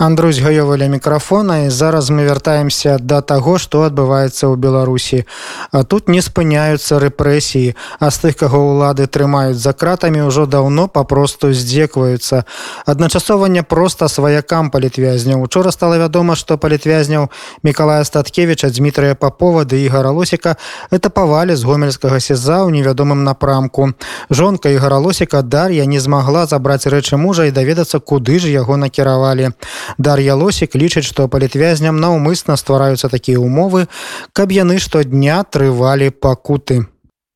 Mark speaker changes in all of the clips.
Speaker 1: Андрусь гаёва ля мікрафона і зараз мы вяртаемся да таго што адбываецца ў беларусі а тут не спыняюцца рэпрэсіі а з тых каго ўлады трымаюць за кратамі ўжо даўно папросту здзекваюцца адначасова не проста сваякам палітвязняў учора стала вядома што палітвязняў мікалая статкевича дмітрыя папова ды ігора лосіка это павалі з гомельскага сеза ў невядомым напрамку жонка ігора лосіка дар'я не змагла забраць рэчы мужа і даведацца куды ж яго накіравалі Дар'я Лосік лічыць, што палітвязням наўмысна ствараюцца такія ўмовы, каб яны штодня трывалі пакуты.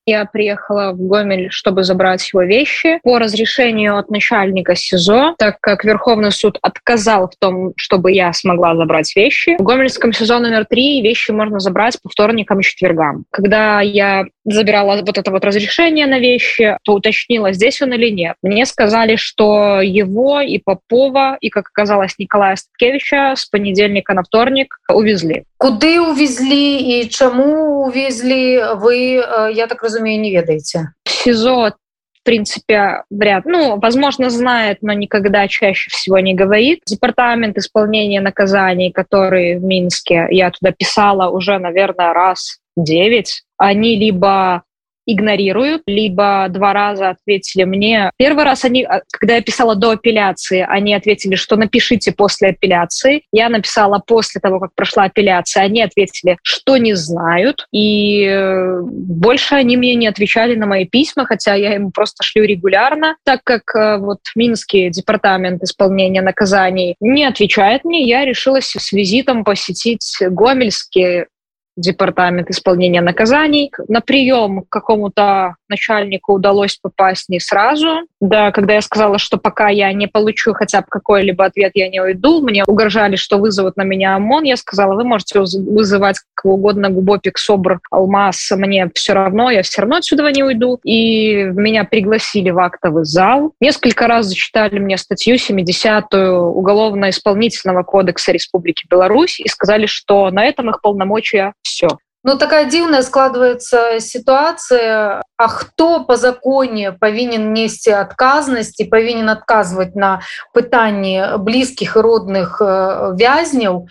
Speaker 2: Я приехала в Гомель, чтобы забрать его вещи по разрешению от начальника СИЗО, так как Верховный суд отказал в том, чтобы я смогла забрать вещи. В Гомельском СИЗО номер три вещи можно забрать по вторникам и четвергам. Когда я забирала вот это вот разрешение на вещи, то уточнила, здесь он или нет. Мне сказали, что его и Попова, и, как оказалось, Николая Статкевича с понедельника на вторник увезли.
Speaker 3: Куды увезли и чему увезли вы, э, я так разумею, не ведаете?
Speaker 2: СИЗО в принципе, вряд. Ну, возможно, знает, но никогда чаще всего не говорит. Департамент исполнения наказаний, который в Минске, я туда писала уже, наверное, раз девять, они либо игнорируют, либо два раза ответили мне. Первый раз они, а, когда я писала до апелляции, они ответили, что напишите после апелляции. Я написала после того, как прошла апелляция. Они ответили, что не знают. И э, больше они мне не отвечали на мои письма, хотя я им просто шлю регулярно. Так как э, вот Минский департамент исполнения наказаний не отвечает мне, я решила с визитом посетить Гомельский департамент исполнения наказаний. На прием к какому-то начальнику удалось попасть не сразу. Да, когда я сказала, что пока я не получу хотя бы какой-либо ответ, я не уйду, мне угрожали, что вызовут на меня ОМОН. Я сказала, вы можете вызывать кого угодно, Губопик, СОБР, Алмаз, мне все равно, я все равно отсюда не уйду. И меня пригласили в актовый зал. Несколько раз зачитали мне статью 70-ю Уголовно-исполнительного кодекса Республики Беларусь и сказали, что на этом их полномочия все.
Speaker 3: Ну такая дзіўная складывается ситуация А хто по законе повинен нести адказнасць і повинен отказывать на пытанні близких и родных э, вязняў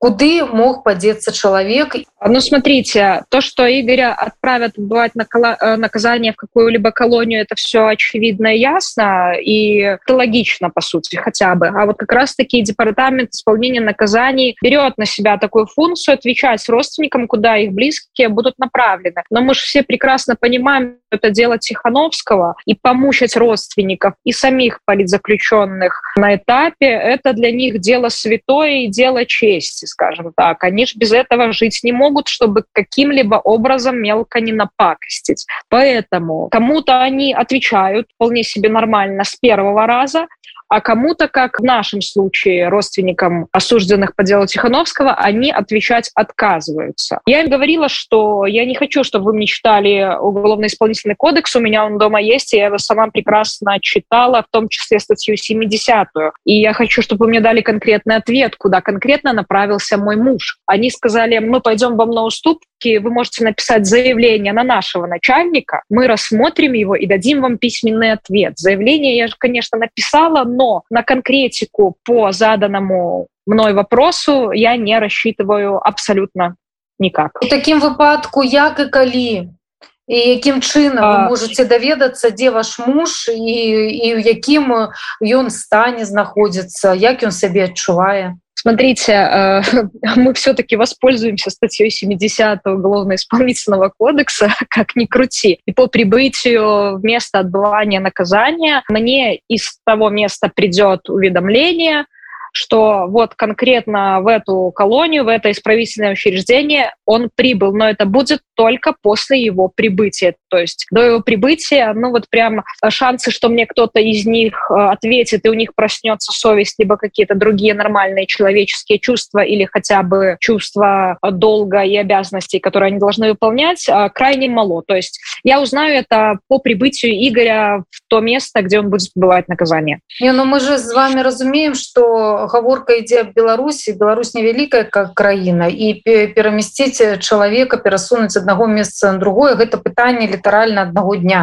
Speaker 3: куды мог подеться человек
Speaker 2: Ну смотрите то что игоря отправят бывать э, наказание в какую-либо колонию это все очевидно и ясно и это логично по сути хотя бы. А вот как раз таки департамент исполнения наказаний берет на себя такую функцию отвечать родственникам куда их близкие будут направлены. Но мы же все прекрасно понимаем это дело тихохановского и помучить родственников и самих политзаключенных на этапе это для них дело святое и дело чести скажем так, они же без этого жить не могут, чтобы каким-либо образом мелко не напакостить. Поэтому кому-то они отвечают вполне себе нормально с первого раза, а кому-то, как в нашем случае, родственникам осужденных по делу Тихановского, они отвечать отказываются. Я им говорила, что я не хочу, чтобы вы мне читали уголовно-исполнительный кодекс, у меня он дома есть, и я его сама прекрасно читала, в том числе статью 70-ю. И я хочу, чтобы вы мне дали конкретный ответ, куда конкретно направился мой муж. Они сказали, мы пойдем вам на уступки, вы можете написать заявление на нашего начальника, мы рассмотрим его и дадим вам письменный ответ. Заявление я же, конечно, написала, но на конкретику по заданному мной вопросу я не рассчитываю абсолютно никак.
Speaker 3: У таким выпадку як и калі і якім чынам вы можете даведацца дзе ваш муж і і ў якім ён стане знаходзіцца як ён сябе адчувае
Speaker 2: Смотрите, э, мы все-таки воспользуемся статьей 70 Уголовно-исполнительного кодекса, как ни крути. И по прибытию в место отбывания наказания мне из того места придет уведомление, что вот конкретно в эту колонию, в это исправительное учреждение он прибыл, но это будет только после его прибытия. То есть до его прибытия, ну вот прям шансы, что мне кто-то из них э, ответит, и у них проснется совесть, либо какие-то другие нормальные человеческие чувства, или хотя бы чувства долга и обязанностей, которые они должны выполнять, э, крайне мало. То есть я узнаю это по прибытию Игоря в то место, где он будет бывать наказание.
Speaker 3: Не, ну мы же с вами разумеем, что гаворка ідзе аб беларусі Беларусь невялікая как краіна і перамясціць чалавека перасунуць аднаго месца на другое гэта пытанне літаральна аднаго дня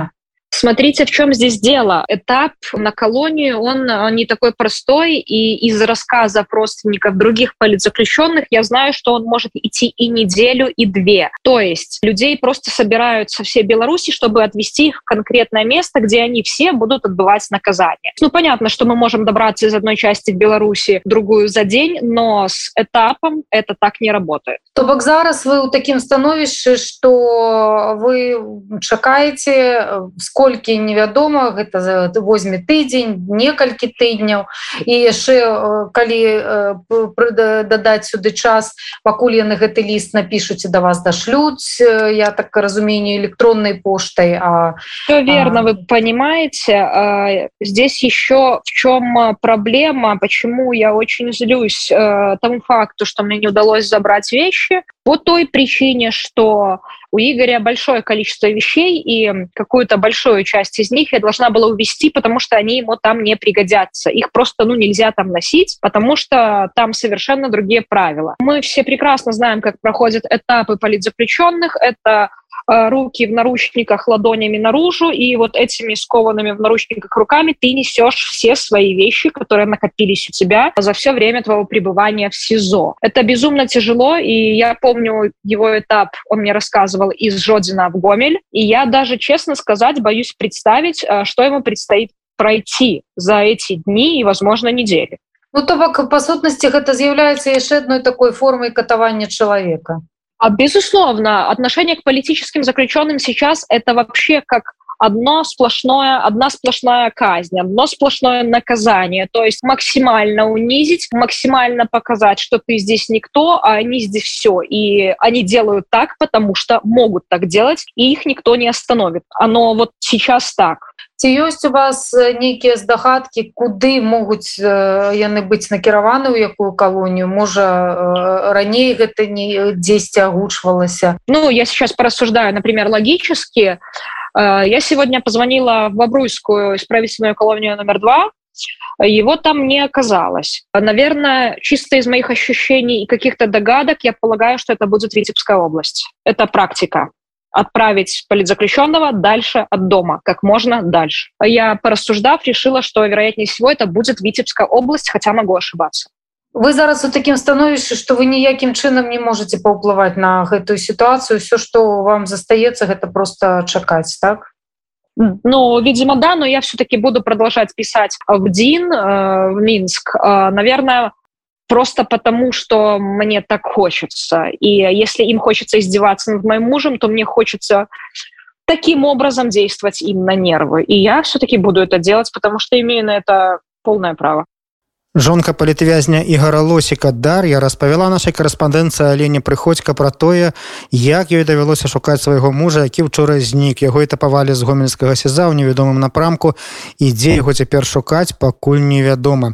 Speaker 2: Смотрите, в чем здесь дело. Этап на колонию, он не такой простой, и из рассказов родственников других политзаключенных я знаю, что он может идти и неделю, и две. То есть людей просто собирают со всей Беларуси, чтобы отвести их в конкретное место, где они все будут отбывать наказание. Ну, понятно, что мы можем добраться из одной части в Беларуси в другую за день, но с этапом это так не работает.
Speaker 3: То бок зараз вы у таким становішчы, что вы чакаете сколько колькі невядома гэта возьме тыдзень некалькі тыдняў. І яшчэ э, калі э, дадаць сюды час пакуль яны гэты ліст напішуць да вас дашлюць э, я так разумению электронной поштай а
Speaker 2: Все верно а... вы понимаете. Здесь еще в чем проблема почему я очень злюсь тому факту что мне не удалось забрать вещи. По той причине что у Игоря большое количество вещей и какую-то большую часть из них я должна была увести, потому что они ему там не пригодятся. Их просто ну, нельзя там носить, потому что там совершенно другие правила. Мы все прекрасно знаем, как проходят этапы политзаключенных. Это руки в наручниках ладонями наружу, и вот этими скованными в наручниках руками ты несешь все свои вещи, которые накопились у тебя за все время твоего пребывания в СИЗО. Это безумно тяжело, и я помню его этап, он мне рассказывал, из Жодина в Гомель, и я даже, честно сказать, боюсь представить, э, что ему предстоит пройти за эти дни и, возможно, недели.
Speaker 3: Ну, то па сутнасці гэта з'яўляецца яшчэ адной такой формай катавання чалавека
Speaker 2: А безусловно, отношение к политическим заключенным сейчас это вообще как одно сплошное, одна сплошная казнь, одно сплошное наказание. То есть максимально унизить, максимально показать, что ты здесь никто, а они здесь все. И они делают так, потому что могут так делать, и их никто не остановит. Оно вот сейчас так.
Speaker 3: ці ёсць у вас нейкія здагадкі куды могуць яны быць накіраваны ў якую калонію можа раней гэта не дзесьці агучвалася
Speaker 2: ну я сейчас порассуждаю например логически я сегодня позвонила в бобруйскую исправительную колонию номер два его там не оказалось. Наверное, чисто из моих ощущений и каких-то догадок я полагаю, что это будет Витебская область. Это практика отправить политзаключенного дальше от дома, как можно дальше. Я, порассуждав, решила, что, вероятнее всего, это будет Витебская область, хотя могу ошибаться.
Speaker 3: Вы зараз у таким становішчы, што вы ніякім чынам не можете паўплываць на гэтую сітуацыю, все, што вам застаецца, гэта просто чакаць так.
Speaker 2: Ну, видимо, да, но я все-таки буду продолжать писать в ДИН, э, в Минск. Э, наверное, просто потому, что мне так хочется. И если им хочется издеваться над моим мужем, то мне хочется таким образом действовать им на нервы. И я все-таки буду это делать, потому что имею на это полное право.
Speaker 1: Жонка палітвязня ігора лосіка дар'я распавяла нашай карэспандэнцыі алене прыходзька пра тое як ёй давялося шукаць свайго мужа які ўчора знік яго этапавалі з гомельскага сеза ў невядомым напрамку і дзе яго цяпер шукаць пакуль невядома